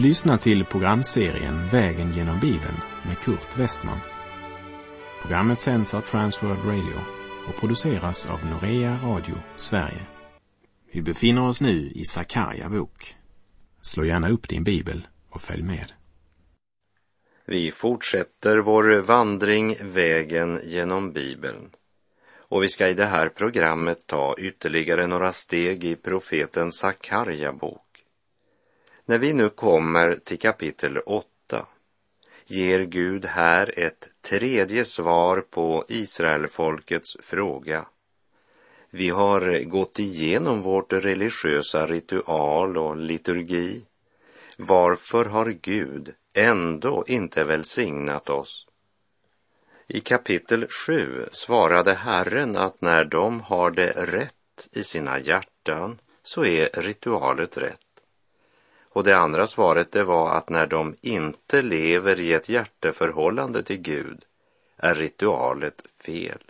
Du lyssnar till programserien Vägen genom Bibeln med Kurt Westman. Programmet sänds av Transworld Radio och produceras av Norea Radio Sverige. Vi befinner oss nu i Sakarja bok. Slå gärna upp din bibel och följ med. Vi fortsätter vår vandring vägen genom Bibeln. Och vi ska i det här programmet ta ytterligare några steg i profeten Sakarja bok. När vi nu kommer till kapitel 8 ger Gud här ett tredje svar på Israelfolkets fråga. Vi har gått igenom vårt religiösa ritual och liturgi. Varför har Gud ändå inte välsignat oss? I kapitel 7 svarade Herren att när de har det rätt i sina hjärtan så är ritualet rätt. Och det andra svaret det var att när de inte lever i ett hjärteförhållande till Gud är ritualet fel.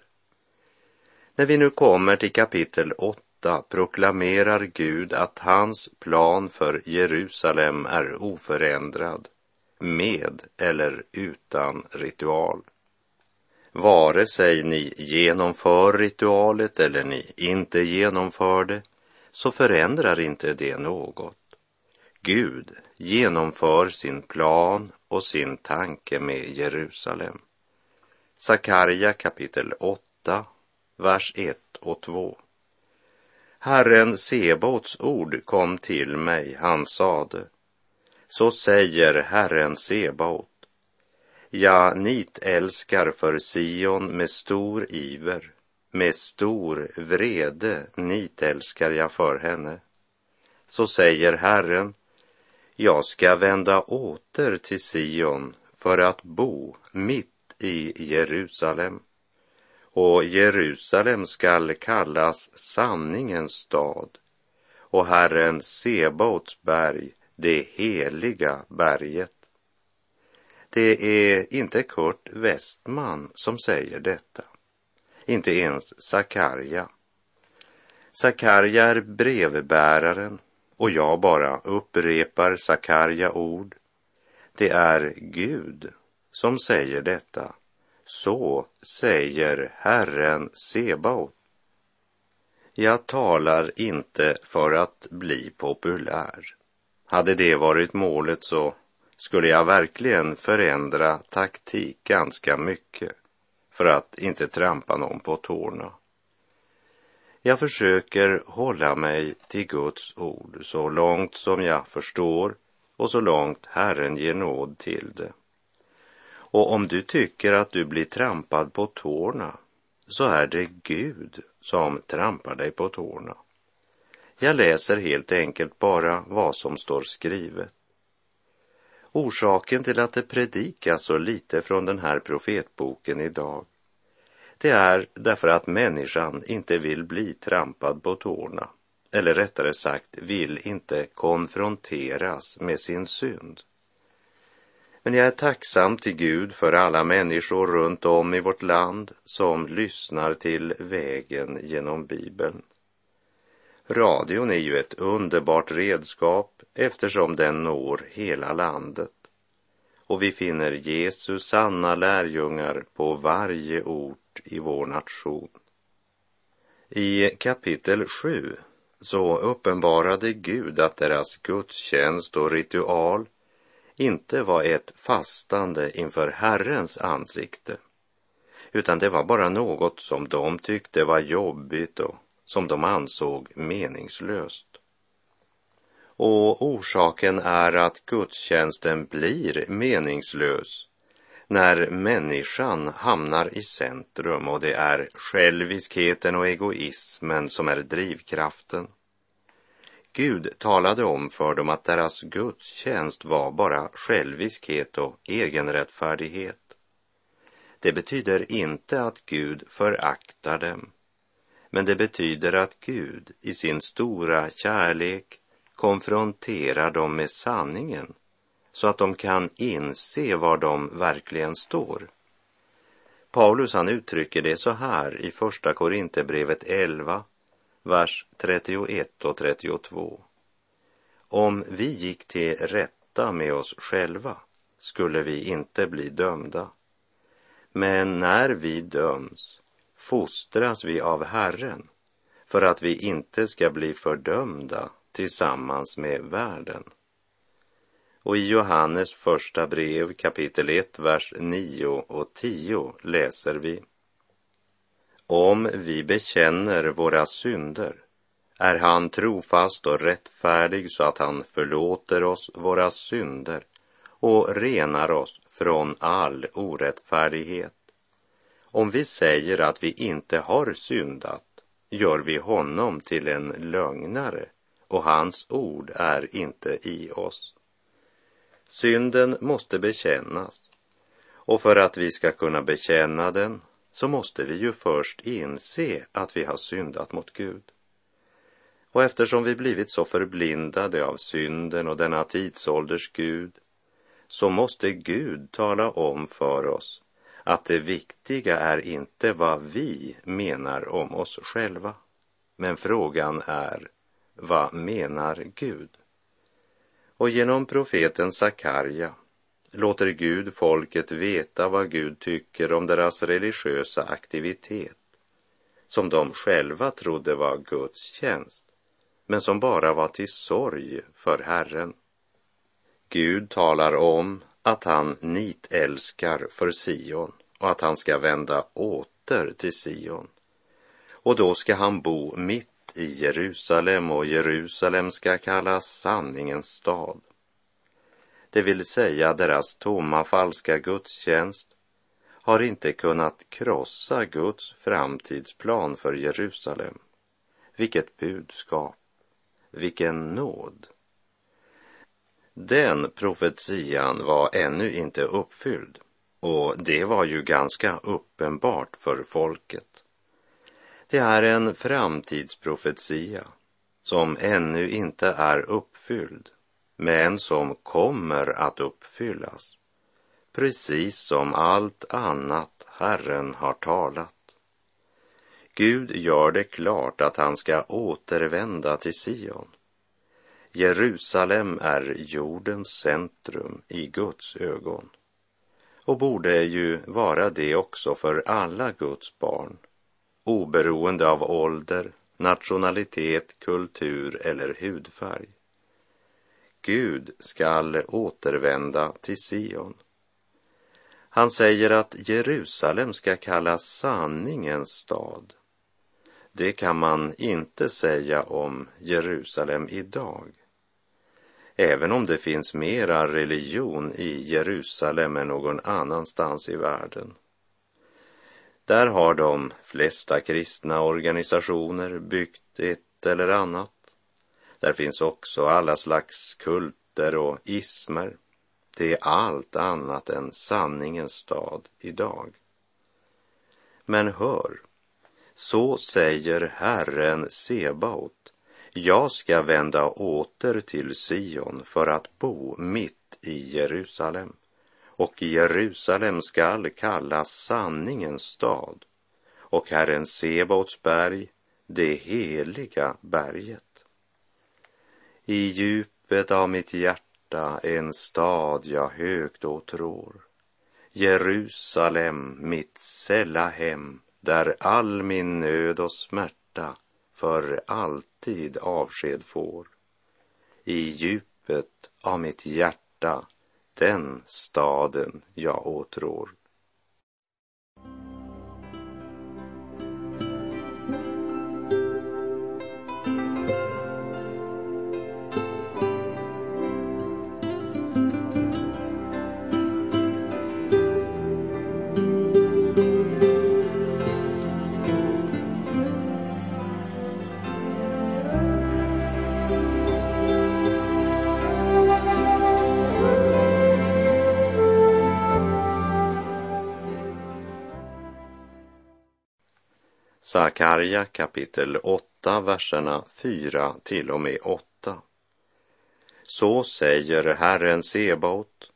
När vi nu kommer till kapitel 8 proklamerar Gud att hans plan för Jerusalem är oförändrad, med eller utan ritual. Vare sig ni genomför ritualet eller ni inte genomför det, så förändrar inte det något. Gud genomför sin plan och sin tanke med Jerusalem. Sakarja kapitel 8, vers 1 och 2. Herren Sebaots ord kom till mig, han sade. Så säger Herren Sebaot. Jag nitälskar för Sion med stor iver, med stor vrede nitälskar jag för henne. Så säger Herren, jag ska vända åter till Sion för att bo mitt i Jerusalem. Och Jerusalem skall kallas sanningens stad och Herren Sebaots berg, det heliga berget. Det är inte Kurt Westman som säger detta, inte ens Sakarja. Sakarja är brevbäraren och jag bara upprepar Sakarja ord. Det är Gud som säger detta. Så säger Herren Sebaot. Jag talar inte för att bli populär. Hade det varit målet så skulle jag verkligen förändra taktik ganska mycket för att inte trampa någon på tårna. Jag försöker hålla mig till Guds ord så långt som jag förstår och så långt Herren ger nåd till det. Och om du tycker att du blir trampad på tårna så är det Gud som trampar dig på tårna. Jag läser helt enkelt bara vad som står skrivet. Orsaken till att det predikas så lite från den här profetboken idag det är därför att människan inte vill bli trampad på tårna, eller rättare sagt vill inte konfronteras med sin synd. Men jag är tacksam till Gud för alla människor runt om i vårt land som lyssnar till vägen genom Bibeln. Radion är ju ett underbart redskap eftersom den når hela landet. Och vi finner Jesus sanna lärjungar på varje ort i vår nation. I kapitel 7 så uppenbarade Gud att deras gudstjänst och ritual inte var ett fastande inför Herrens ansikte, utan det var bara något som de tyckte var jobbigt och som de ansåg meningslöst. Och orsaken är att gudstjänsten blir meningslös när människan hamnar i centrum och det är själviskheten och egoismen som är drivkraften. Gud talade om för dem att deras gudstjänst var bara själviskhet och egenrättfärdighet. Det betyder inte att Gud föraktar dem, men det betyder att Gud i sin stora kärlek konfronterar dem med sanningen så att de kan inse var de verkligen står. Paulus han uttrycker det så här i Första Korinthierbrevet 11, vers 31 och 32. Om vi gick till rätta rätta med oss själva skulle vi inte bli dömda. Men när vi döms fostras vi av Herren för att vi inte ska bli fördömda tillsammans med världen. Och i Johannes första brev kapitel 1, vers 9 och 10 läser vi. Om vi bekänner våra synder är han trofast och rättfärdig så att han förlåter oss våra synder och renar oss från all orättfärdighet. Om vi säger att vi inte har syndat gör vi honom till en lögnare och hans ord är inte i oss. Synden måste bekännas och för att vi ska kunna bekänna den så måste vi ju först inse att vi har syndat mot Gud. Och eftersom vi blivit så förblindade av synden och denna tidsålders Gud så måste Gud tala om för oss att det viktiga är inte vad vi menar om oss själva. Men frågan är, vad menar Gud? Och genom profeten Sakarja låter Gud folket veta vad Gud tycker om deras religiösa aktivitet, som de själva trodde var Guds tjänst, men som bara var till sorg för Herren. Gud talar om att han nitälskar för Sion och att han ska vända åter till Sion. Och då ska han bo mitt i Jerusalem och Jerusalem ska kallas sanningens stad. Det vill säga deras tomma falska gudstjänst har inte kunnat krossa Guds framtidsplan för Jerusalem. Vilket budskap, vilken nåd. Den profetian var ännu inte uppfylld och det var ju ganska uppenbart för folket. Det är en framtidsprofetia som ännu inte är uppfylld, men som kommer att uppfyllas, precis som allt annat Herren har talat. Gud gör det klart att han ska återvända till Sion. Jerusalem är jordens centrum i Guds ögon och borde ju vara det också för alla Guds barn, oberoende av ålder, nationalitet, kultur eller hudfärg. Gud skall återvända till Sion. Han säger att Jerusalem ska kallas sanningens stad. Det kan man inte säga om Jerusalem idag. Även om det finns mera religion i Jerusalem än någon annanstans i världen. Där har de flesta kristna organisationer byggt ett eller annat. Där finns också alla slags kulter och ismer. Det är allt annat än sanningens stad idag. Men hör, så säger Herren Sebaot jag ska vända åter till Sion för att bo mitt i Jerusalem och Jerusalem skall kallas sanningens stad och Herren Sebaots berg, det heliga berget. I djupet av mitt hjärta en stad jag högt åtrår. Jerusalem, mitt sälla hem, där all min nöd och smärta för alltid avsked får. I djupet av mitt hjärta den staden jag åtrår. Sakarja kapitel 8, verserna 4 till och med 8. Så säger Herren Sebaot,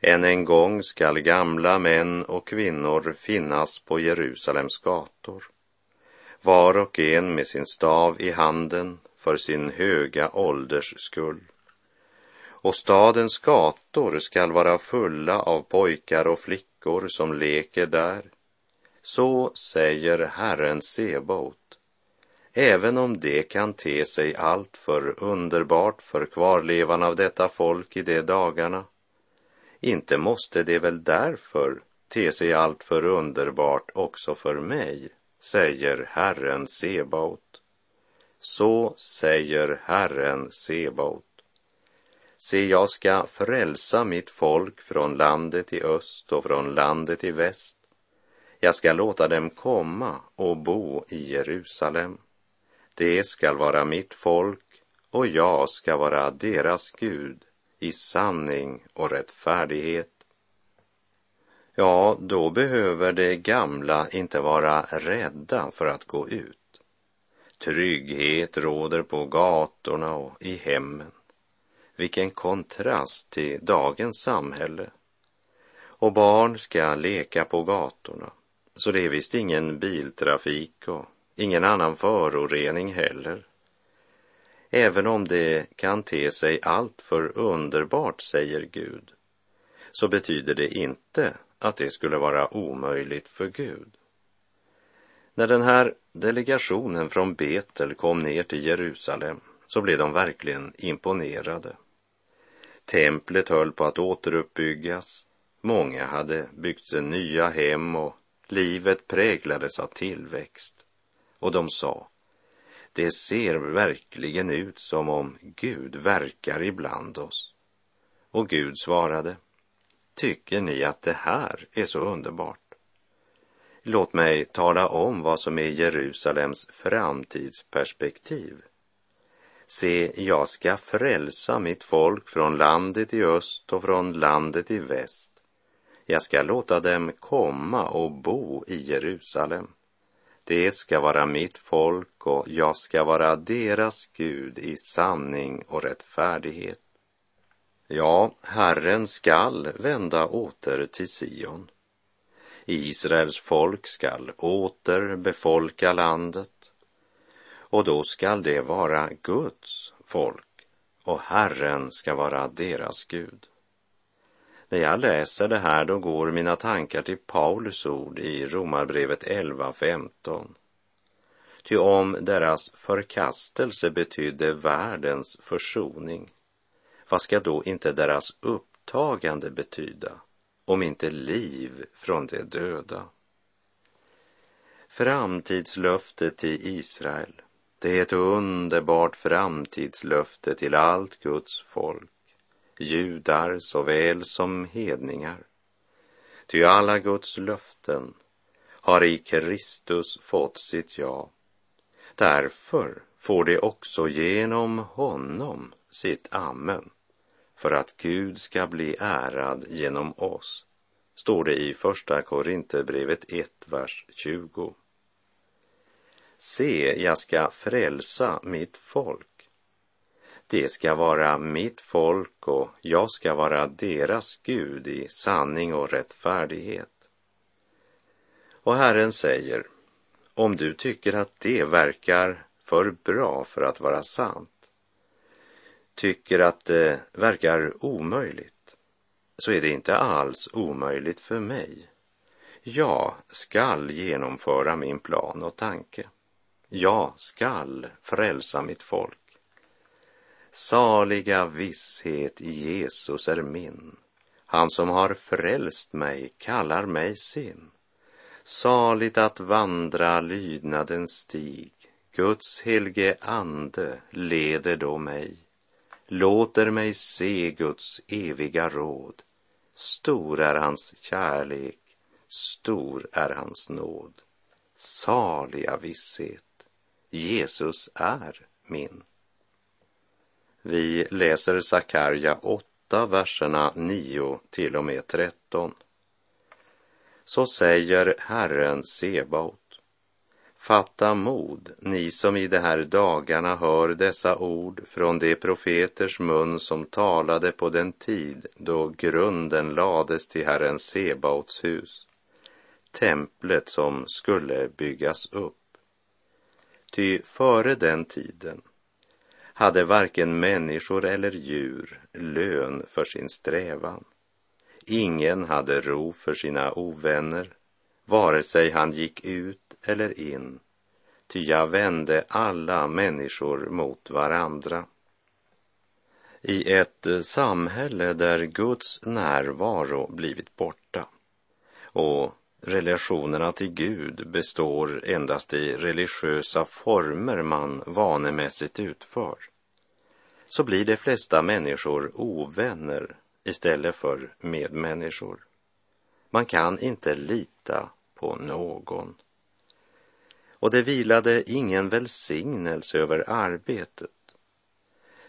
än en gång skall gamla män och kvinnor finnas på Jerusalems gator, var och en med sin stav i handen för sin höga ålders skull. och stadens gator skall vara fulla av pojkar och flickor som leker där. Så säger Herren Sebaot. Även om det kan te sig alltför underbart för kvarlevan av detta folk i de dagarna, inte måste det väl därför te sig alltför underbart också för mig, säger Herren Sebaot. Så säger Herren Sebaot. Se, jag ska frälsa mitt folk från landet i öst och från landet i väst. Jag ska låta dem komma och bo i Jerusalem. Det skall vara mitt folk och jag ska vara deras Gud i sanning och rättfärdighet. Ja, då behöver de gamla inte vara rädda för att gå ut. Trygghet råder på gatorna och i hemmen. Vilken kontrast till dagens samhälle. Och barn ska leka på gatorna, så det är visst ingen biltrafik och ingen annan förorening heller. Även om det kan te sig alltför underbart, säger Gud, så betyder det inte att det skulle vara omöjligt för Gud. När den här delegationen från Betel kom ner till Jerusalem så blev de verkligen imponerade. Templet höll på att återuppbyggas. Många hade byggt sig nya hem och livet präglades av tillväxt. Och de sa, det ser verkligen ut som om Gud verkar ibland oss. Och Gud svarade, tycker ni att det här är så underbart? Låt mig tala om vad som är Jerusalems framtidsperspektiv. Se, jag ska frälsa mitt folk från landet i öst och från landet i väst. Jag ska låta dem komma och bo i Jerusalem. Det ska vara mitt folk och jag ska vara deras Gud i sanning och rättfärdighet. Ja, Herren skall vända åter till Sion. Israels folk skall åter befolka landet och då skall det vara Guds folk och Herren ska vara deras Gud. När jag läser det här då går mina tankar till Paulus ord i Romarbrevet 11.15. Ty om deras förkastelse betydde världens försoning, vad ska då inte deras upptagande betyda, om inte liv från de döda? Framtidslöftet till Israel det är ett underbart framtidslöfte till allt Guds folk, judar såväl som hedningar. Ty alla Guds löften har i Kristus fått sitt ja. Därför får de också genom honom sitt amen, för att Gud ska bli ärad genom oss, står det i Första Korinthierbrevet 1, vers 20. Se, jag ska frälsa mitt folk. Det ska vara mitt folk och jag ska vara deras Gud i sanning och rättfärdighet. Och Herren säger, om du tycker att det verkar för bra för att vara sant, tycker att det verkar omöjligt, så är det inte alls omöjligt för mig. Jag skall genomföra min plan och tanke. Jag skall frälsa mitt folk. Saliga visshet i Jesus är min. Han som har frälst mig kallar mig sin. Saligt att vandra lydnadens stig. Guds helge ande leder då mig. Låter mig se Guds eviga råd. Stor är hans kärlek, stor är hans nåd. Saliga visshet. Jesus är min. Vi läser Sakarja 8, verserna 9 till och med 13. Så säger Herren Sebaot. Fatta mod, ni som i de här dagarna hör dessa ord från de profeters mun som talade på den tid då grunden lades till Herren Sebaots hus, templet som skulle byggas upp. Ty före den tiden hade varken människor eller djur lön för sin strävan. Ingen hade ro för sina ovänner, vare sig han gick ut eller in, ty jag vände alla människor mot varandra. I ett samhälle där Guds närvaro blivit borta och relationerna till Gud består endast i religiösa former man vanemässigt utför, så blir de flesta människor ovänner istället för medmänniskor. Man kan inte lita på någon. Och det vilade ingen välsignelse över arbetet.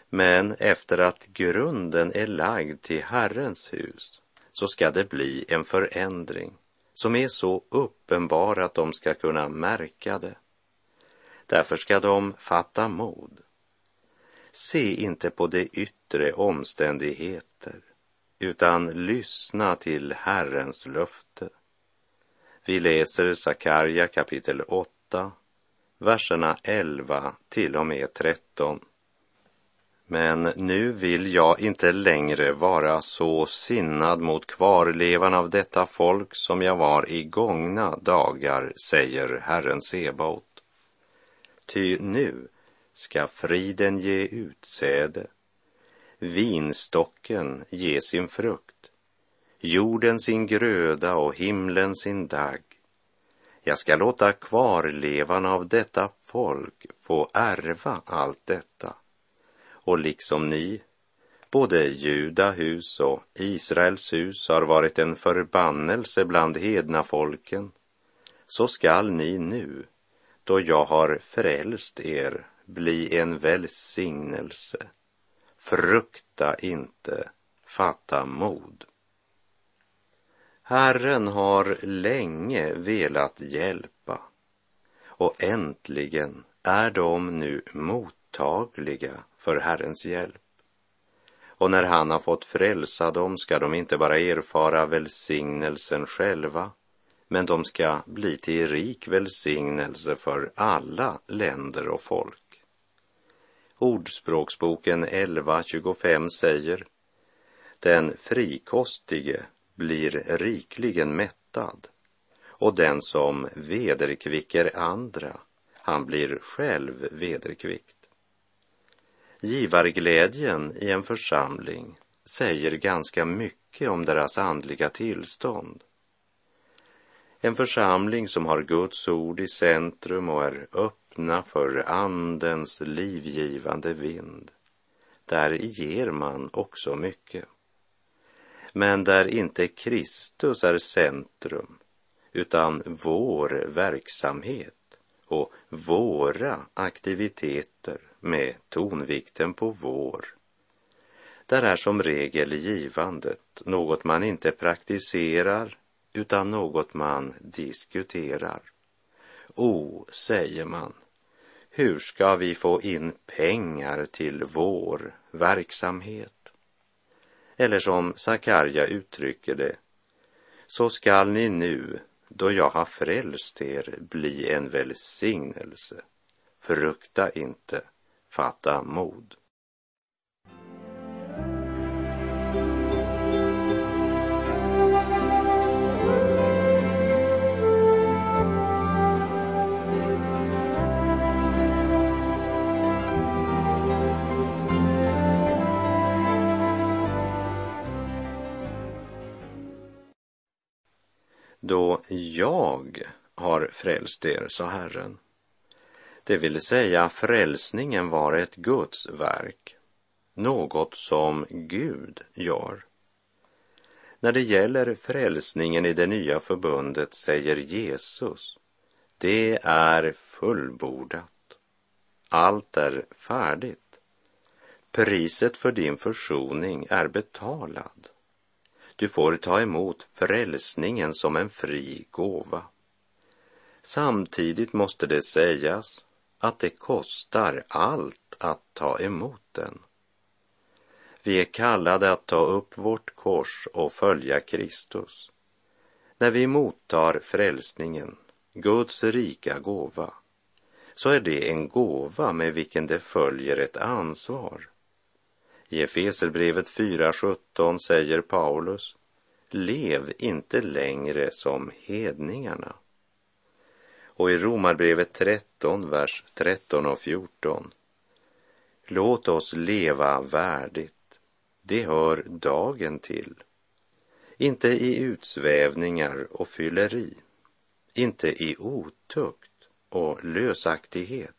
Men efter att grunden är lagd till Herrens hus så ska det bli en förändring som är så uppenbar att de ska kunna märka det. Därför ska de fatta mod. Se inte på de yttre omständigheter utan lyssna till Herrens löfte. Vi läser Sakarja kapitel 8, verserna 11 till och med 13. Men nu vill jag inte längre vara så sinnad mot kvarlevan av detta folk som jag var i gångna dagar, säger Herren Sebaot. Ty nu ska friden ge utsäde, vinstocken ge sin frukt, jorden sin gröda och himlen sin dagg. Jag ska låta kvarlevan av detta folk få ärva allt detta. Och liksom ni, både Judahus och Israels hus har varit en förbannelse bland hedna folken, så skall ni nu, då jag har frälst er, bli en välsignelse. Frukta inte, fatta mod. Herren har länge velat hjälpa och äntligen är de nu mottagliga för Herrens hjälp. Och när han har fått frälsa dem ska de inte bara erfara välsignelsen själva, men de ska bli till rik välsignelse för alla länder och folk. Ordspråksboken 11.25 säger Den frikostige blir rikligen mättad och den som vederkvicker andra, han blir själv vederkvickt. Givarglädjen i en församling säger ganska mycket om deras andliga tillstånd. En församling som har Guds ord i centrum och är öppna för Andens livgivande vind, där ger man också mycket. Men där inte Kristus är centrum, utan vår verksamhet och våra aktiviteter med tonvikten på vår. Där är som regel givandet något man inte praktiserar utan något man diskuterar. O, säger man, hur ska vi få in pengar till vår verksamhet? Eller som Sakarja uttrycker det, så skall ni nu, då jag har frälst er, bli en välsignelse. Frukta inte, fatta mod. Då jag har frälst er, sa Herren, det vill säga frälsningen var ett Guds verk, något som Gud gör. När det gäller frälsningen i det nya förbundet säger Jesus, det är fullbordat. Allt är färdigt. Priset för din försoning är betalad. Du får ta emot frälsningen som en fri gåva. Samtidigt måste det sägas att det kostar allt att ta emot den. Vi är kallade att ta upp vårt kors och följa Kristus. När vi mottar frälsningen, Guds rika gåva, så är det en gåva med vilken det följer ett ansvar. I Efeserbrevet 4.17 säger Paulus, lev inte längre som hedningarna. Och i Romarbrevet 13, vers 13 och 14. Låt oss leva värdigt, det hör dagen till. Inte i utsvävningar och fylleri, inte i otukt och lösaktighet,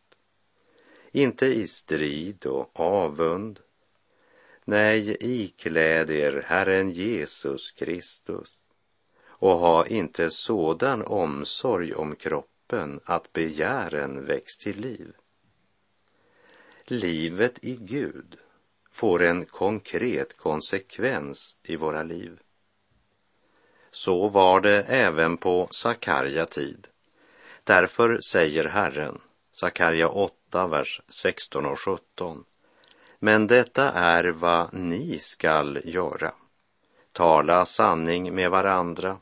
inte i strid och avund. Nej, ikläd er Herren Jesus Kristus och ha inte sådan omsorg om kroppen att begären väcks till liv. Livet i Gud får en konkret konsekvens i våra liv. Så var det även på Sakarja tid. Därför säger Herren, Sakarja 8, vers 16 och 17. Men detta är vad ni skall göra. Tala sanning med varandra.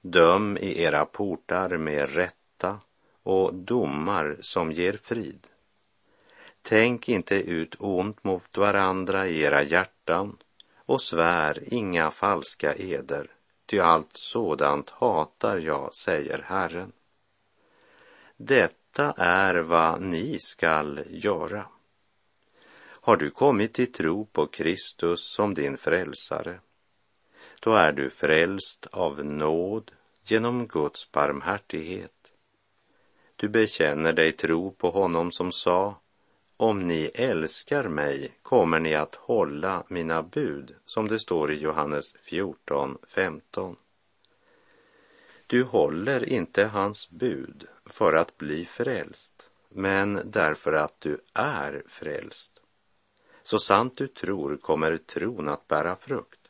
Döm i era portar med rätta och domar som ger frid. Tänk inte ut ont mot varandra i era hjärtan och svär inga falska eder, ty allt sådant hatar jag, säger Herren. Detta är vad ni skall göra. Har du kommit till tro på Kristus som din frälsare, då är du frälst av nåd genom Guds barmhärtighet. Du bekänner dig tro på honom som sa, om ni älskar mig kommer ni att hålla mina bud, som det står i Johannes 14, 15. Du håller inte hans bud för att bli frälst, men därför att du är frälst. Så sant du tror kommer tron att bära frukt.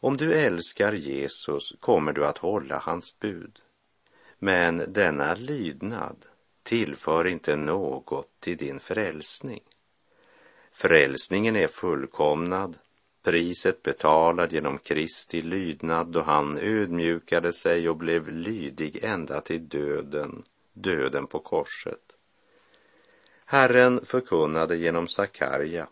Om du älskar Jesus kommer du att hålla hans bud. Men denna lydnad tillför inte något till din frälsning. Frälsningen är fullkomnad priset betalad genom Kristi lydnad då han ödmjukade sig och blev lydig ända till döden, döden på korset. Herren förkunnade genom Sakarja,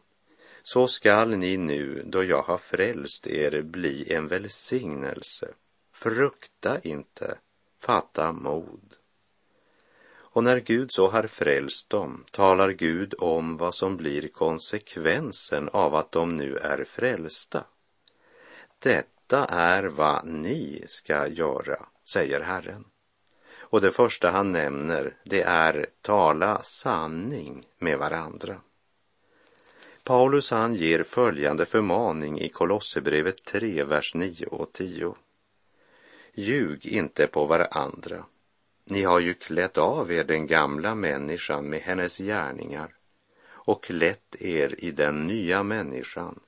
så skall ni nu, då jag har frälst er, bli en välsignelse. Frukta inte, fatta mod. Och när Gud så har frälst dem talar Gud om vad som blir konsekvensen av att de nu är frälsta. Detta är vad ni ska göra, säger Herren. Och det första han nämner, det är tala sanning med varandra. Paulus han ger följande förmaning i Kolosserbrevet 3, vers 9 och 10. Ljug inte på varandra ni har ju klätt av er den gamla människan med hennes gärningar och klätt er i den nya människan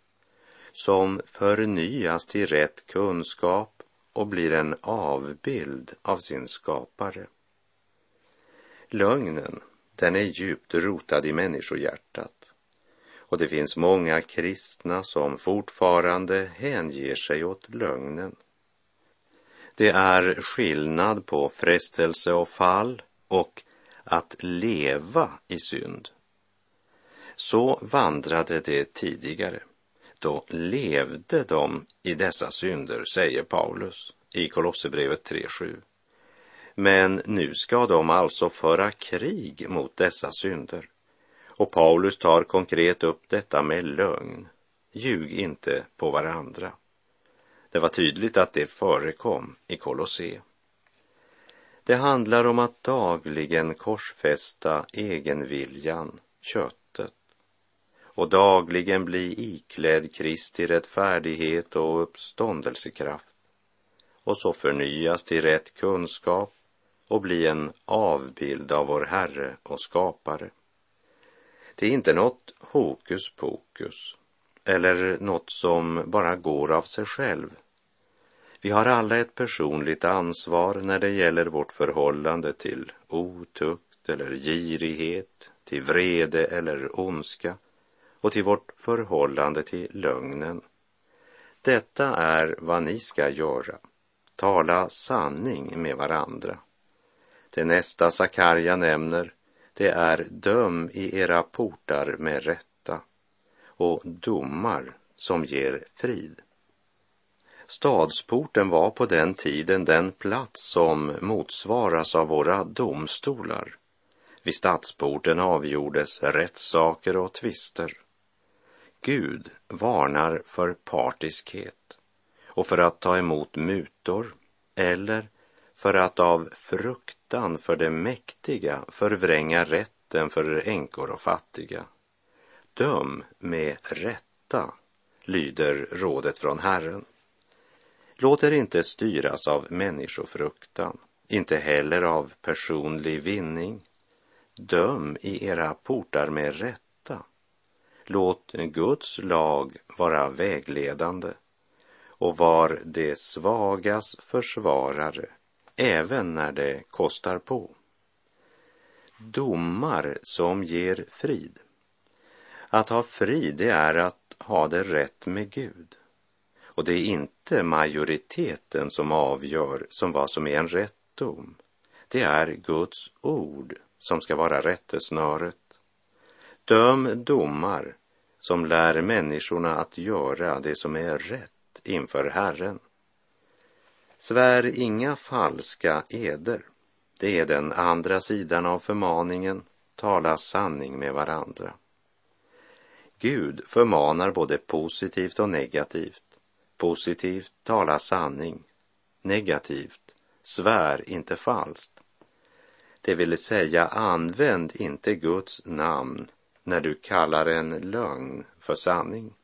som förnyas till rätt kunskap och blir en avbild av sin skapare. Lögnen, den är djupt rotad i människohjärtat och det finns många kristna som fortfarande hänger sig åt lögnen. Det är skillnad på frestelse och fall och att leva i synd. Så vandrade det tidigare. Då levde de i dessa synder, säger Paulus i Kolosserbrevet 3.7. Men nu ska de alltså föra krig mot dessa synder. Och Paulus tar konkret upp detta med lögn. Ljug inte på varandra. Det var tydligt att det förekom i Kolosse. Det handlar om att dagligen korsfästa egenviljan, köttet, och dagligen bli iklädd Kristi rättfärdighet och uppståndelsekraft och så förnyas till rätt kunskap och bli en avbild av vår Herre och skapare. Det är inte något hokus pokus eller något som bara går av sig själv vi har alla ett personligt ansvar när det gäller vårt förhållande till otukt eller girighet, till vrede eller ondska och till vårt förhållande till lögnen. Detta är vad ni ska göra. Tala sanning med varandra. Det nästa Sakarja nämner, det är döm i era portar med rätta och domar som ger frid. Stadsporten var på den tiden den plats som motsvaras av våra domstolar. Vid stadsporten avgjordes rättssaker och tvister. Gud varnar för partiskhet och för att ta emot mutor eller för att av fruktan för det mäktiga förvränga rätten för änkor och fattiga. Döm med rätta, lyder rådet från Herren. Låt er inte styras av människofruktan, inte heller av personlig vinning. Döm i era portar med rätta. Låt Guds lag vara vägledande och var det svagas försvarare, även när det kostar på. Domar som ger frid. Att ha frid, det är att ha det rätt med Gud. Och det är inte majoriteten som avgör som vad som är en rätt dom. Det är Guds ord som ska vara rättesnöret. Döm domar som lär människorna att göra det som är rätt inför Herren. Svär inga falska eder. Det är den andra sidan av förmaningen. Tala sanning med varandra. Gud förmanar både positivt och negativt. Positivt, tala sanning. Negativt, svär inte falskt. Det vill säga, använd inte Guds namn när du kallar en lögn för sanning.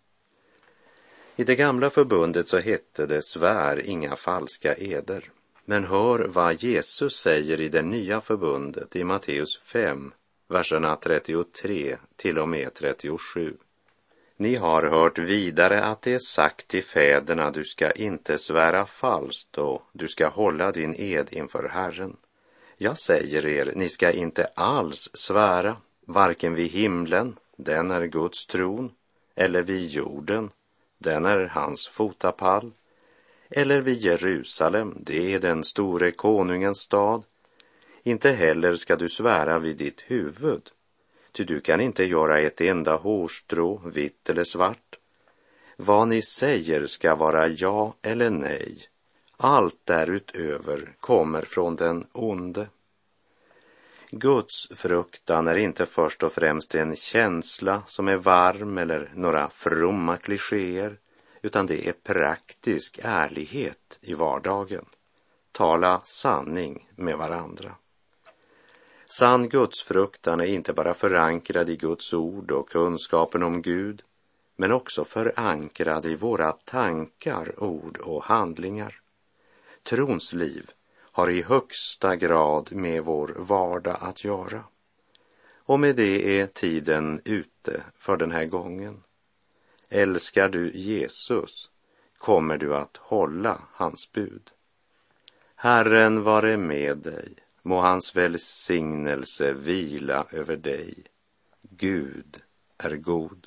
I det gamla förbundet så hette det svär inga falska eder. Men hör vad Jesus säger i det nya förbundet i Matteus 5, verserna 33 till och med 37. Ni har hört vidare att det är sagt till fäderna, du ska inte svära falskt och du ska hålla din ed inför Herren. Jag säger er, ni ska inte alls svära, varken vid himlen, den är Guds tron, eller vid jorden, den är hans fotapall, eller vid Jerusalem, det är den store konungens stad. Inte heller ska du svära vid ditt huvud, ty du kan inte göra ett enda hårstrå vitt eller svart. Vad ni säger ska vara ja eller nej. Allt därutöver kommer från den onde. Guds fruktan är inte först och främst en känsla som är varm eller några fromma klichéer, utan det är praktisk ärlighet i vardagen. Tala sanning med varandra. Sann gudsfruktan är inte bara förankrad i Guds ord och kunskapen om Gud, men också förankrad i våra tankar, ord och handlingar. Trons liv har i högsta grad med vår vardag att göra. Och med det är tiden ute för den här gången. Älskar du Jesus kommer du att hålla hans bud. Herren vare med dig Må hans välsignelse vila över dig. Gud är god.